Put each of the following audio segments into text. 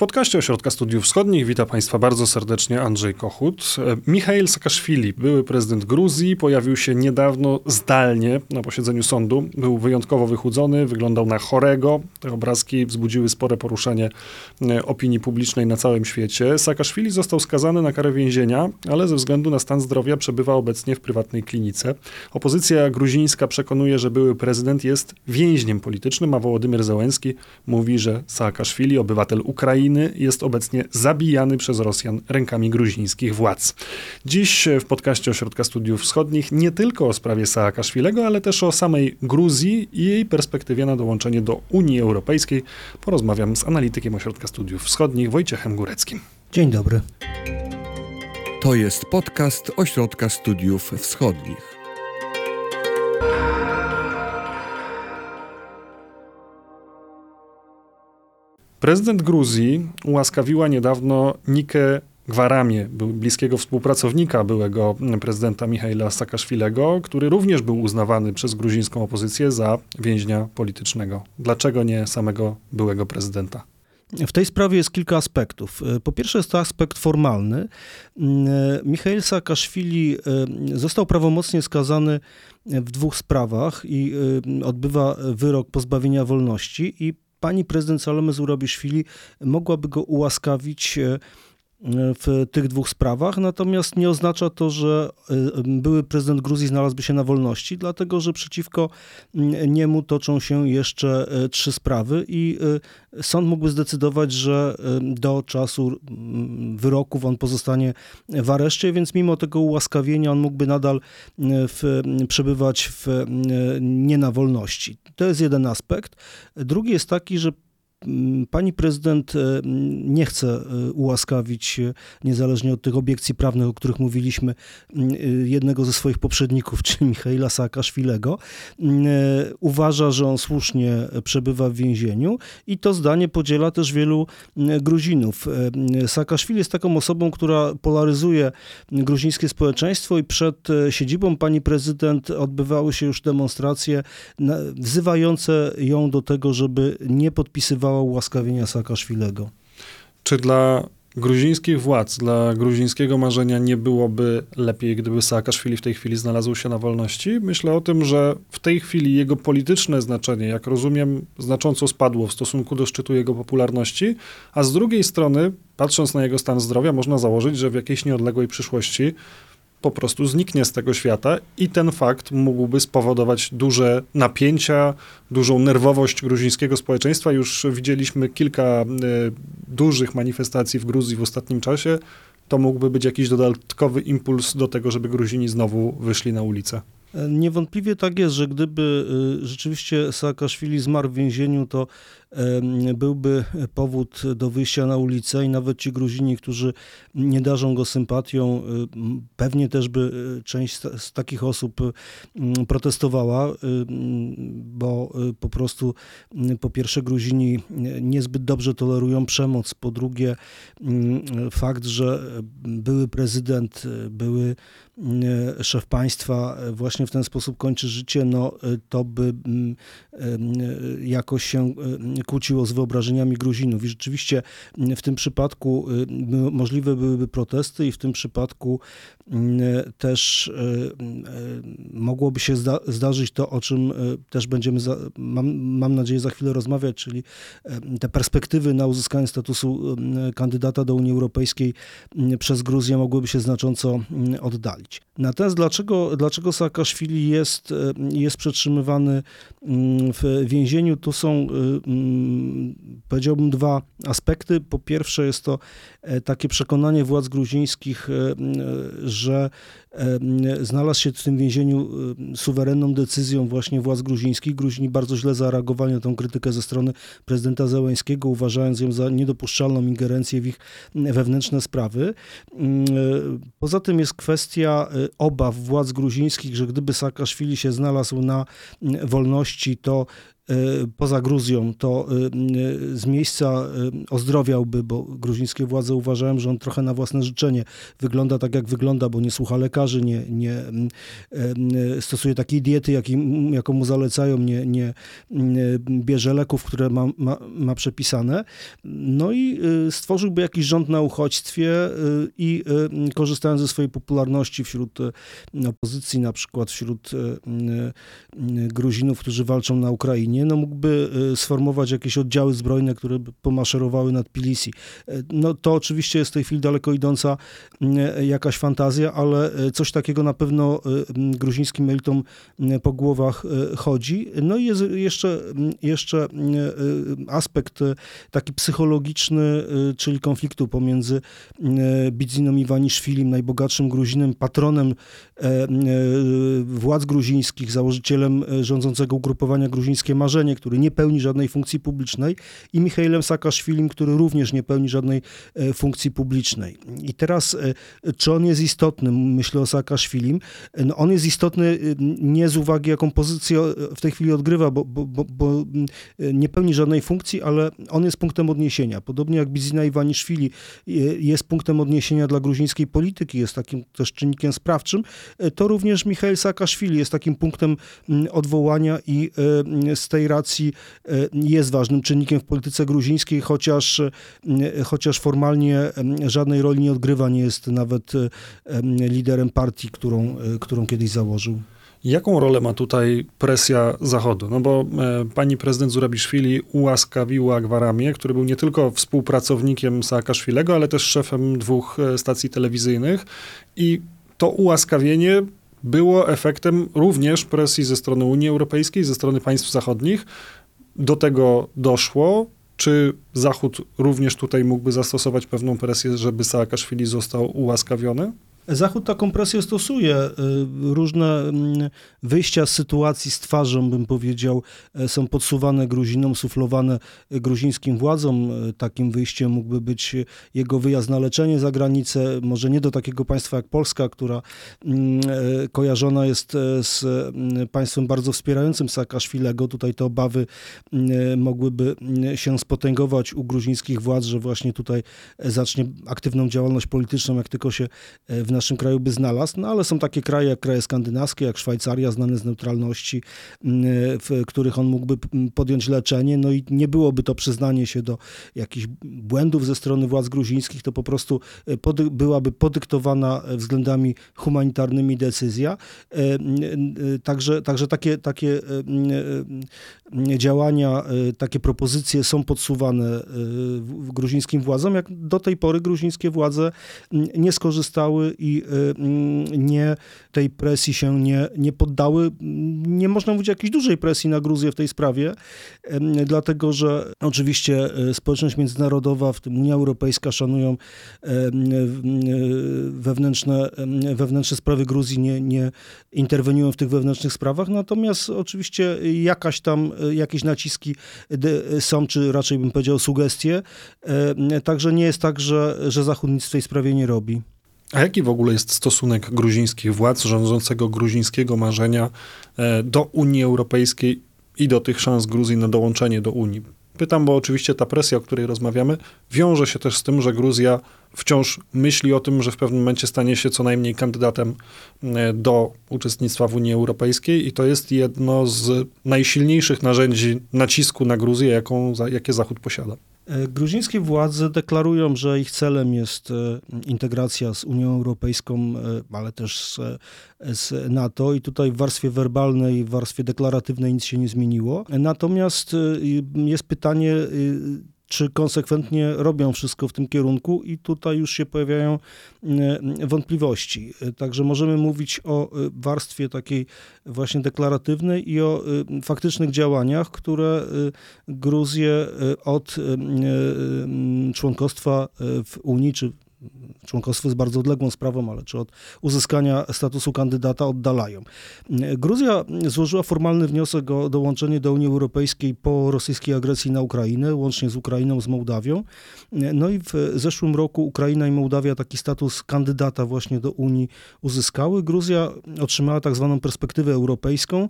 podcaście Ośrodka Studiów Wschodnich witam Państwa bardzo serdecznie Andrzej Kochut. Michail Saakaszwili, były prezydent Gruzji, pojawił się niedawno zdalnie na posiedzeniu sądu. Był wyjątkowo wychudzony, wyglądał na chorego. Te obrazki wzbudziły spore poruszenie e, opinii publicznej na całym świecie. Saakaszwili został skazany na karę więzienia, ale ze względu na stan zdrowia przebywa obecnie w prywatnej klinice. Opozycja gruzińska przekonuje, że były prezydent jest więźniem politycznym, a Wołodymyr Zełenski mówi, że Saakaszwili, obywatel Ukrainy, Ukrainy jest obecnie zabijany przez Rosjan rękami gruzińskich władz. Dziś w podcaście Ośrodka Studiów Wschodnich nie tylko o sprawie Saakaszwilego, ale też o samej Gruzji i jej perspektywie na dołączenie do Unii Europejskiej porozmawiam z analitykiem Ośrodka Studiów Wschodnich Wojciechem Góreckim. Dzień dobry. To jest podcast Ośrodka Studiów Wschodnich. Prezydent Gruzji ułaskawiła niedawno Nikę Gwaramię, bliskiego współpracownika byłego prezydenta Michaila Saakaszwilego, który również był uznawany przez gruzińską opozycję za więźnia politycznego. Dlaczego nie samego byłego prezydenta? W tej sprawie jest kilka aspektów. Po pierwsze jest to aspekt formalny. Michail Saakaszwili e, został prawomocnie skazany w dwóch sprawach i e, odbywa wyrok pozbawienia wolności i pani prezydent Salome Zurabiszwili mogłaby go ułaskawić e, w tych dwóch sprawach, natomiast nie oznacza to, że e, były prezydent Gruzji znalazłby się na wolności, dlatego że przeciwko niemu toczą się jeszcze e, trzy sprawy i sąd mógłby zdecydować, że do czasu wyroków on pozostanie w areszcie, więc mimo tego ułaskawienia on mógłby nadal w, przebywać w, nie na wolności. To jest jeden aspekt. Drugi jest taki, że Mm, pani prezydent e, nie chce e, ułaskawić, e, niezależnie od tych obiekcji prawnych, o których mówiliśmy, mm, jednego ze swoich poprzedników, czyli Michaila Saakaszwilego. Mm, uważa, że on słusznie przebywa w więzieniu i to zdanie podziela też wielu Gruzinów. Saakaszwili jest taką osobą, która polaryzuje gruzińskie społeczeństwo i przed siedzibą pani prezydent odbywały się już demonstracje wzywające ją do tego, żeby nie podpisywała oczekiwała ułaskawienia Saakaszwilego. Czy dla gruzińskich władz, dla gruzińskiego marzenia nie byłoby lepiej, gdyby Saakaszwili w tej chwili znalazł się na wolności? Myślę o tym, że w tej chwili jego polityczne znaczenie, jak rozumiem, znacząco spadło w stosunku do szczytu jego popularności, a z drugiej strony, patrząc na jego stan zdrowia, można założyć, że w jakiejś nieodległej przyszłości po prostu zniknie z tego świata i ten fakt mógłby spowodować duże napięcia, dużą nerwowość gruzińskiego społeczeństwa. Już widzieliśmy kilka y, dużych manifestacji w Gruzji w ostatnim czasie. To mógłby być jakiś dodatkowy impuls do tego, żeby Gruzini znowu wyszli na ulicę. Niewątpliwie tak jest, że gdyby y, rzeczywiście Saakaszwili zmarł w więzieniu, to byłby powód do wyjścia na ulicę i nawet ci Gruzini, którzy nie darzą go sympatią, y, pewnie też by y, część z takich osób protestowała, bo po prostu po pierwsze Gruzini niezbyt dobrze tolerują przemoc, po drugie fakt, że były prezydent, były szef państwa właśnie w ten sposób kończy życie, no to by jakoś się kłóciło z wyobrażeniami Gruzinów. I rzeczywiście w tym przypadku możliwe byłyby protesty i w tym przypadku też mogłoby się zda zdarzyć to, o czym też będziemy, za, mam, mam nadzieję, za chwilę rozmawiać, czyli te perspektywy na uzyskanie statusu kandydata do Unii Europejskiej przez Gruzję mogłyby się znacząco oddalić. Natomiast dlaczego, dlaczego Saakaszwili jest, jest przetrzymywany w więzieniu? To są powiedziałbym, dwa aspekty. Po pierwsze, jest to e, takie przekonanie władz gruzińskich, e, że znalazł się w tym więzieniu suwerenną decyzją właśnie władz gruzińskich. Gruzini bardzo źle zareagowali na tę krytykę ze strony prezydenta Zełęńskiego, uważając ją za niedopuszczalną ingerencję w ich wewnętrzne sprawy. Poza tym jest kwestia e, obaw władz gruzińskich, że gdyby Saakaszwili się znalazł na wolności, to poza Gruzją, to z miejsca ozdrowiałby, bo gruzińskie władze uważają, że on trochę na własne życzenie wygląda tak, jak wygląda, bo nie słucha lekarzy, nie, nie stosuje takiej diety, jakim, jaką mu zalecają, nie, nie bierze leków, które ma, ma, ma przepisane. No i stworzyłby jakiś rząd na uchodźstwie i korzystając ze swojej popularności wśród opozycji, na przykład wśród Gruzinów, którzy walczą na Ukrainie, no mógłby sformować jakieś oddziały zbrojne, które by pomaszerowały nad Tbilisi. No to oczywiście jest w tej chwili daleko idąca jakaś fantazja, ale coś takiego na pewno gruzińskim elitom po głowach chodzi. No i jest jeszcze, jeszcze aspekt taki psychologiczny, czyli konfliktu pomiędzy Bidziną Iwaniszwilim, najbogatszym Gruzinem, patronem władz gruzińskich, założycielem rządzącego ugrupowania Gruzińskie który nie pełni żadnej funkcji publicznej i Michailem Saakaszwilim, który również nie pełni żadnej funkcji publicznej. I teraz, czy on jest istotny, myślę o Saakaszwilim, no on jest istotny nie z uwagi, jaką pozycję w tej chwili odgrywa, bo, bo, bo, bo nie pełni żadnej funkcji, ale on jest punktem odniesienia. Podobnie jak Bizina Iwaniszwili jest punktem odniesienia dla gruzińskiej polityki, jest takim też czynnikiem sprawczym, to również Michail Saakaszwili jest takim punktem odwołania i z tej racji jest ważnym czynnikiem w polityce gruzińskiej, chociaż, chociaż formalnie żadnej roli nie odgrywa, nie jest nawet liderem partii, którą, którą kiedyś założył. Jaką rolę ma tutaj presja Zachodu? No bo e, pani prezydent Zurabiszwili ułaskawiła Gwaramię, który był nie tylko współpracownikiem Saakaszwilego, ale też szefem dwóch e, stacji telewizyjnych i to ułaskawienie było efektem również presji ze strony Unii Europejskiej, ze strony państw zachodnich. Do tego doszło. Czy Zachód również tutaj mógłby zastosować pewną presję, żeby Saakaszwili został ułaskawiony? Zachód taką presję stosuje. Y, różne mm, wyjścia z sytuacji z twarzą, bym powiedział, e, są podsuwane Gruzinom, suflowane gruzińskim władzom. E, takim wyjściem mógłby być jego wyjazd na leczenie za granicę, może nie do takiego państwa jak Polska, która mm, e, kojarzona jest z mm, państwem bardzo wspierającym Saakaszwilego. Tutaj te obawy mogłyby się spotęgować u gruzińskich władz, że właśnie tutaj zacznie aktywną działalność polityczną, jak tylko się w naszym kraju by znalazł, no ale są takie kraje jak kraje skandynawskie, jak Szwajcaria, znane z neutralności, mm, w których on mógłby podjąć leczenie, no i nie byłoby to przyznanie się do jakichś błędów ze strony władz gruzińskich, to po prostu e, pody byłaby podyktowana e, względami humanitarnymi decyzja. E, także, także takie, takie działania, takie propozycje są podsuwane gruzińskim władzom, jak do tej pory gruzińskie władze nie skorzystały i y, nie, tej presji się nie, nie poddały. Nie można mówić jakiejś dużej presji na Gruzję w tej sprawie, dlatego że oczywiście y, społeczność międzynarodowa, w tym Unia Europejska szanują wewnętrzne, wewnętrzne sprawy Gruzji, nie, nie interweniują w tych wewnętrznych sprawach, natomiast oczywiście jakaś tam, y, jakieś naciski są, czy raczej bym powiedział sugestie, także nie jest tak, że, że Zachód nic w tej sprawie nie robi. A jaki w ogóle jest stosunek gruzińskich władz, rządzącego gruzińskiego marzenia e, do Unii Europejskiej i do tych szans Gruzji na dołączenie do Unii? Pytam, bo oczywiście ta presja, o której rozmawiamy, wiąże się też z tym, że Gruzja wciąż myśli o tym, że w pewnym momencie stanie się co najmniej kandydatem e, do uczestnictwa w Unii Europejskiej i to jest jedno z najsilniejszych narzędzi nacisku na Gruzję, jaką, jakie Zachód posiada. E, gruzińskie władze deklarują, że ich celem jest e, integracja z Unią Europejską, e, ale też z, z, NATO i tutaj w warstwie werbalnej, w warstwie deklaratywnej nic się nie zmieniło. Natomiast jest pytanie, czy konsekwentnie robią wszystko w tym kierunku i tutaj już się pojawiają e, wątpliwości. Także możemy mówić o e, warstwie takiej właśnie deklaratywnej i o e, faktycznych działaniach, które Gruzję od członkostwa w Unii, czy członkostwo jest bardzo odległą sprawą, ale czy od uzyskania statusu kandydata oddalają. Gruzja złożyła formalny wniosek o dołączenie do Unii Europejskiej po rosyjskiej agresji na Ukrainę, łącznie z Ukrainą, z Mołdawią. No i w zeszłym roku Ukraina i Mołdawia taki status kandydata właśnie do Unii uzyskały. Gruzja otrzymała tak zwaną perspektywę europejską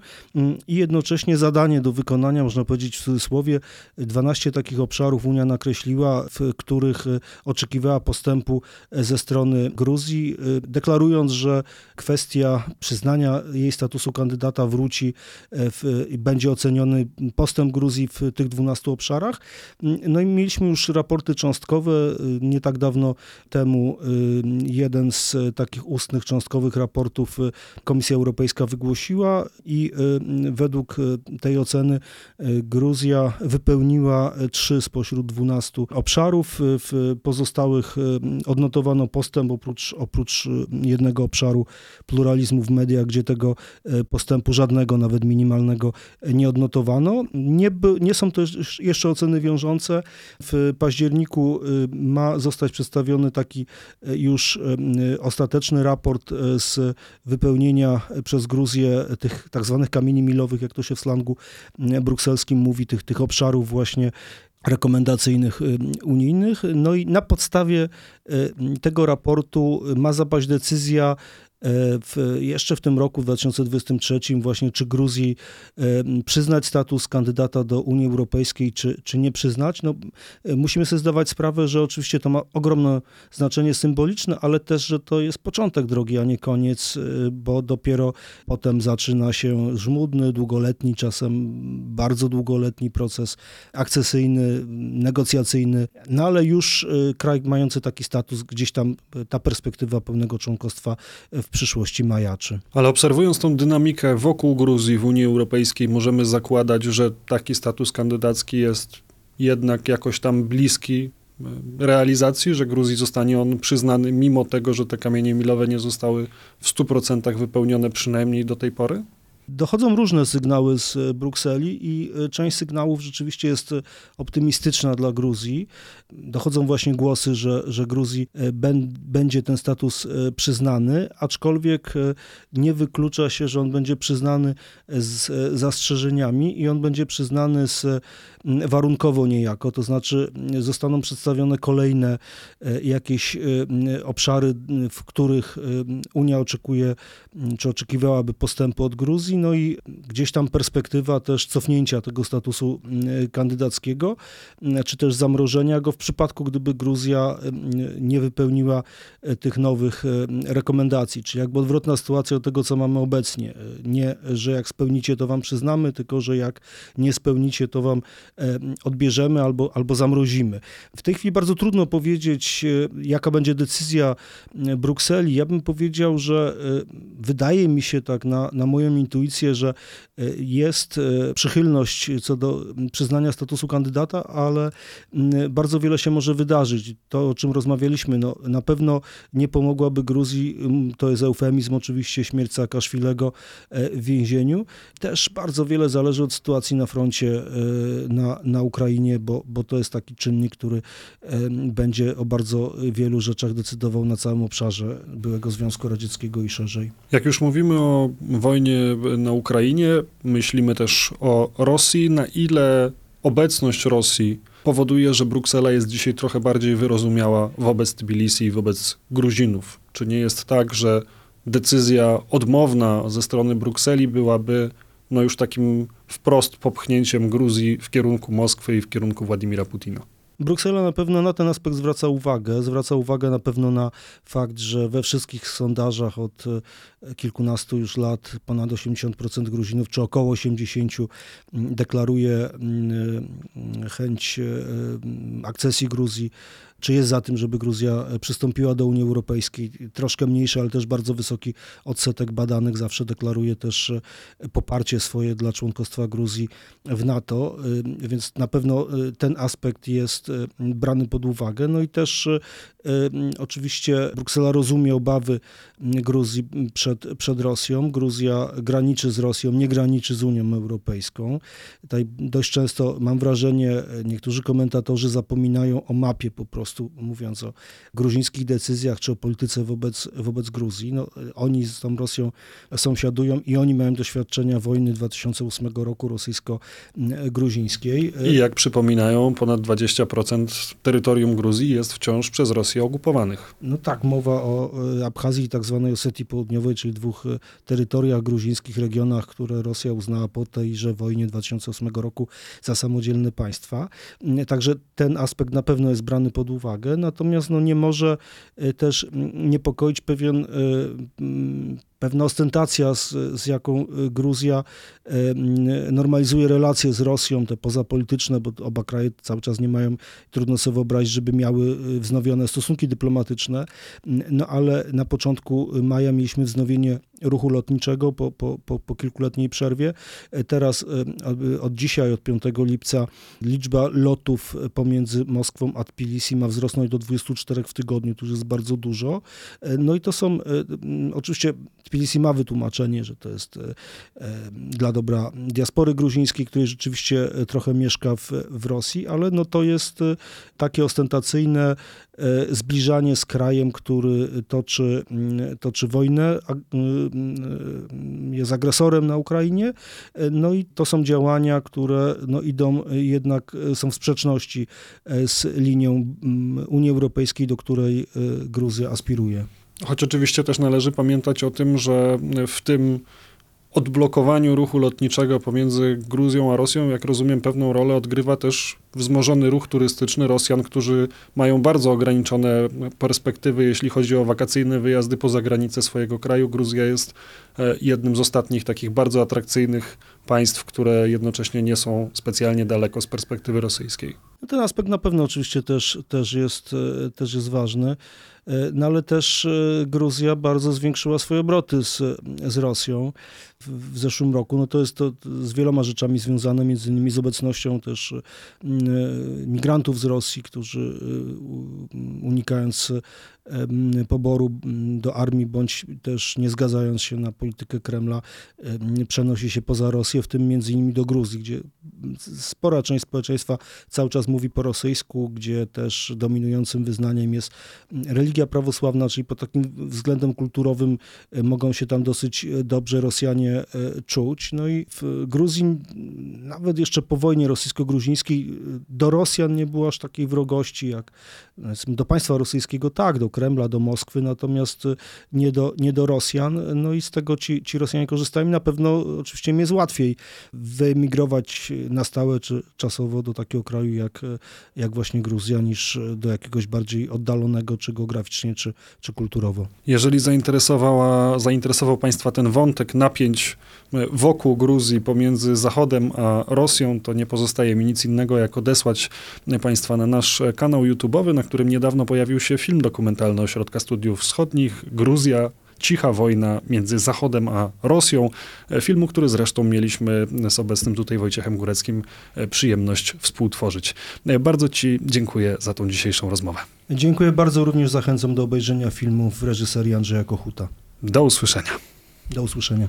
i jednocześnie zadanie do wykonania, można powiedzieć w cudzysłowie, 12 takich obszarów Unia nakreśliła, w których oczekiwała postępu ze strony Gruzji, deklarując, że kwestia przyznania jej statusu kandydata wróci i będzie oceniony postęp Gruzji w tych 12 obszarach. No i mieliśmy już raporty cząstkowe. Nie tak dawno temu jeden z takich ustnych, cząstkowych raportów Komisja Europejska wygłosiła i według tej oceny Gruzja wypełniła trzy spośród 12 obszarów. W pozostałych odnotowano postęp oprócz, oprócz jednego obszaru pluralizmu w mediach, gdzie tego postępu żadnego, nawet minimalnego nie odnotowano. Nie, nie są to jeszcze oceny wiążące. W październiku ma zostać przedstawiony taki już ostateczny raport z wypełnienia przez Gruzję tych tak zwanych kamieni milowych, jak to się w slangu brukselskim mówi, tych, tych obszarów właśnie rekomendacyjnych unijnych. No i na podstawie tego raportu ma zapaść decyzja w, jeszcze w tym roku, w 2023, właśnie czy Gruzji przyznać status kandydata do Unii Europejskiej, czy, czy nie przyznać. No, musimy sobie zdawać sprawę, że oczywiście to ma ogromne znaczenie symboliczne, ale też, że to jest początek drogi, a nie koniec, bo dopiero potem zaczyna się żmudny, długoletni, czasem bardzo długoletni proces akcesyjny, negocjacyjny, no ale już kraj mający taki status, gdzieś tam ta perspektywa pełnego członkostwa w przyszłości majaczy. Ale obserwując tą dynamikę wokół Gruzji w Unii Europejskiej, możemy zakładać, że taki status kandydacki jest jednak jakoś tam bliski e, realizacji, że Gruzji zostanie on przyznany, mimo tego, że te kamienie milowe nie zostały w 100% wypełnione przynajmniej do tej pory? Dochodzą różne sygnały z e, Brukseli i e, część sygnałów rzeczywiście jest e, optymistyczna dla Gruzji. Dochodzą właśnie głosy, że, że Gruzji będzie ten status przyznany, aczkolwiek nie wyklucza się, że on będzie przyznany z zastrzeżeniami i on będzie przyznany z warunkowo niejako, to znaczy zostaną przedstawione kolejne jakieś obszary, w których Unia oczekuje, czy oczekiwałaby postępu od Gruzji, no i gdzieś tam perspektywa też cofnięcia tego statusu kandydackiego, czy też zamrożenia go w przypadku, gdyby Gruzja nie wypełniła e, tych nowych e, rekomendacji, czyli jakby odwrotna sytuacja do tego, co mamy obecnie. E, nie, że jak spełnicie, to wam przyznamy, tylko że jak nie spełnicie, to wam odbierzemy albo, albo zamrozimy. W tej chwili bardzo trudno powiedzieć, jaka będzie decyzja Brukseli. Ja bym powiedział, że wydaje mi się tak na, na moją intuicję, że e, jest e, przychylność co do przyznania statusu kandydata, ale bardzo wiele się może wydarzyć. To, o czym rozmawialiśmy, no, na pewno nie pomogłaby Gruzji, to jest eufemizm oczywiście, śmierć Saakaszwilego e, w więzieniu. Też bardzo wiele zależy od sytuacji na froncie na, na Ukrainie, bo, bo to jest taki czynnik, który będzie o bardzo wielu rzeczach decydował na całym obszarze byłego Związku Radzieckiego i szerzej. Jak już mówimy o wojnie na Ukrainie, myślimy też o Rosji, na ile obecność Rosji powoduje, że Bruksela jest dzisiaj trochę bardziej wyrozumiała wobec Tbilisi i wobec Gruzinów. Czy nie jest tak, że decyzja odmowna ze strony Brukseli byłaby no już takim wprost popchnięciem Gruzji w kierunku Moskwy i w kierunku Władimira Putina? Bruksela na pewno na ten aspekt zwraca uwagę. Zwraca uwagę na pewno na fakt, że we wszystkich sondażach od e, kilkunastu już lat ponad 80% Gruzinów, czy około 80% deklaruje chęć e, akcesji Gruzji czy jest za tym, żeby Gruzja e, przystąpiła do Unii Europejskiej. Troszkę mniejszy, ale też bardzo wysoki odsetek badanych zawsze deklaruje też e, poparcie swoje dla członkostwa Gruzji w NATO, e, więc na pewno ten aspekt jest brany pod uwagę. No i też Oczywiście Bruksela rozumie obawy Gruzji przed, przed Rosją. Gruzja graniczy z Rosją, nie graniczy z Unią Europejską. Tutaj dość często mam wrażenie, niektórzy komentatorzy zapominają o mapie po prostu, mówiąc o gruzińskich decyzjach czy o polityce wobec, wobec Gruzji. No, oni z tą Rosją sąsiadują i oni mają doświadczenia wojny 2008 roku rosyjsko-gruzińskiej. I jak przypominają, ponad 20% terytorium Gruzji jest wciąż przez Rosję okupowanych. No tak, mowa o e, Abchazji i tak zwanej Osetii Południowej, czyli dwóch e, terytoriach gruzińskich, regionach, które Rosja uznała po tejże wojnie 2008 roku za samodzielne państwa. Mm, także ten aspekt na pewno jest brany pod uwagę, natomiast no, nie może e, też mm, niepokoić pewien mm, pewna ostentacja, z, z, jaką y, Gruzja normalizuje relacje z Rosją, te pozapolityczne, bo oba kraje cały czas nie mają, trudno sobie wyobrazić, żeby miały y, wznowione stosunki dyplomatyczne, no ale na początku maja mieliśmy wznowienie ruchu lotniczego po, po, po, po kilkuletniej przerwie. E, teraz e, od dzisiaj, od 5 lipca, liczba lotów pomiędzy Moskwą a Tbilisi ma wzrosnąć do 24 w tygodniu, to już jest bardzo dużo. E, no i to są, oczywiście Tbilisi ma wytłumaczenie, że to jest dla dobra diaspory gruzińskiej, której rzeczywiście trochę mieszka w, w Rosji, ale no to jest takie ostentacyjne zbliżanie z krajem, który toczy, toczy wojnę, jest agresorem na Ukrainie. No i to są działania, które no idą jednak, y, są w sprzeczności y, z linią mm, Unii Europejskiej, do której Gruzja aspiruje. Choć oczywiście też należy pamiętać o tym, że w tym odblokowaniu ruchu lotniczego pomiędzy Gruzją a Rosją, jak rozumiem, pewną rolę odgrywa też wzmożony ruch turystyczny Rosjan, którzy mają bardzo ograniczone perspektywy, jeśli chodzi o wakacyjne wyjazdy poza granicę swojego kraju. Gruzja jest e, jednym z ostatnich takich bardzo atrakcyjnych państw, które jednocześnie nie są specjalnie daleko z perspektywy rosyjskiej. No ten aspekt na pewno oczywiście też, też, jest, e, też jest ważny. E, no ale też e, Gruzja bardzo zwiększyła swoje obroty z, z Rosją w, w zeszłym roku. No to jest to z wieloma rzeczami związane, między innymi z obecnością też migrantów z Rosji, którzy unikając poboru do armii, bądź też nie zgadzając się na politykę Kremla, przenosi się poza Rosję, w tym między innymi do Gruzji, gdzie spora część społeczeństwa cały czas mówi po rosyjsku, gdzie też dominującym wyznaniem jest religia prawosławna, czyli pod takim względem kulturowym mogą się tam dosyć dobrze Rosjanie e, czuć. No i w Gruzji, nawet jeszcze po wojnie rosyjsko-gruzińskiej, do Rosjan nie było aż takiej wrogości jak do państwa rosyjskiego, tak, do Kremla, do Moskwy, natomiast nie do, nie do Rosjan. No i z tego ci, ci Rosjanie korzystają. Na pewno oczywiście im jest łatwiej wyemigrować na stałe czy czasowo do takiego kraju jak, jak właśnie Gruzja, niż do jakiegoś bardziej oddalonego, czy geograficznie, czy, czy kulturowo. Jeżeli zainteresowała, zainteresował Państwa ten wątek napięć wokół Gruzji pomiędzy Zachodem a Rosją, to nie pozostaje mi nic innego, jak odesłać Państwa na nasz kanał YouTube'owy, na którym niedawno pojawił się film dokumentalny Ośrodka Studiów Wschodnich Gruzja cicha wojna między Zachodem a Rosją. Filmu, który zresztą mieliśmy z obecnym tutaj Wojciechem Góreckim przyjemność współtworzyć. Bardzo Ci dziękuję za tą dzisiejszą rozmowę. Dziękuję bardzo, również zachęcam do obejrzenia filmu w reżyserii Andrzeja Kochuta. Do usłyszenia. Do usłyszenia.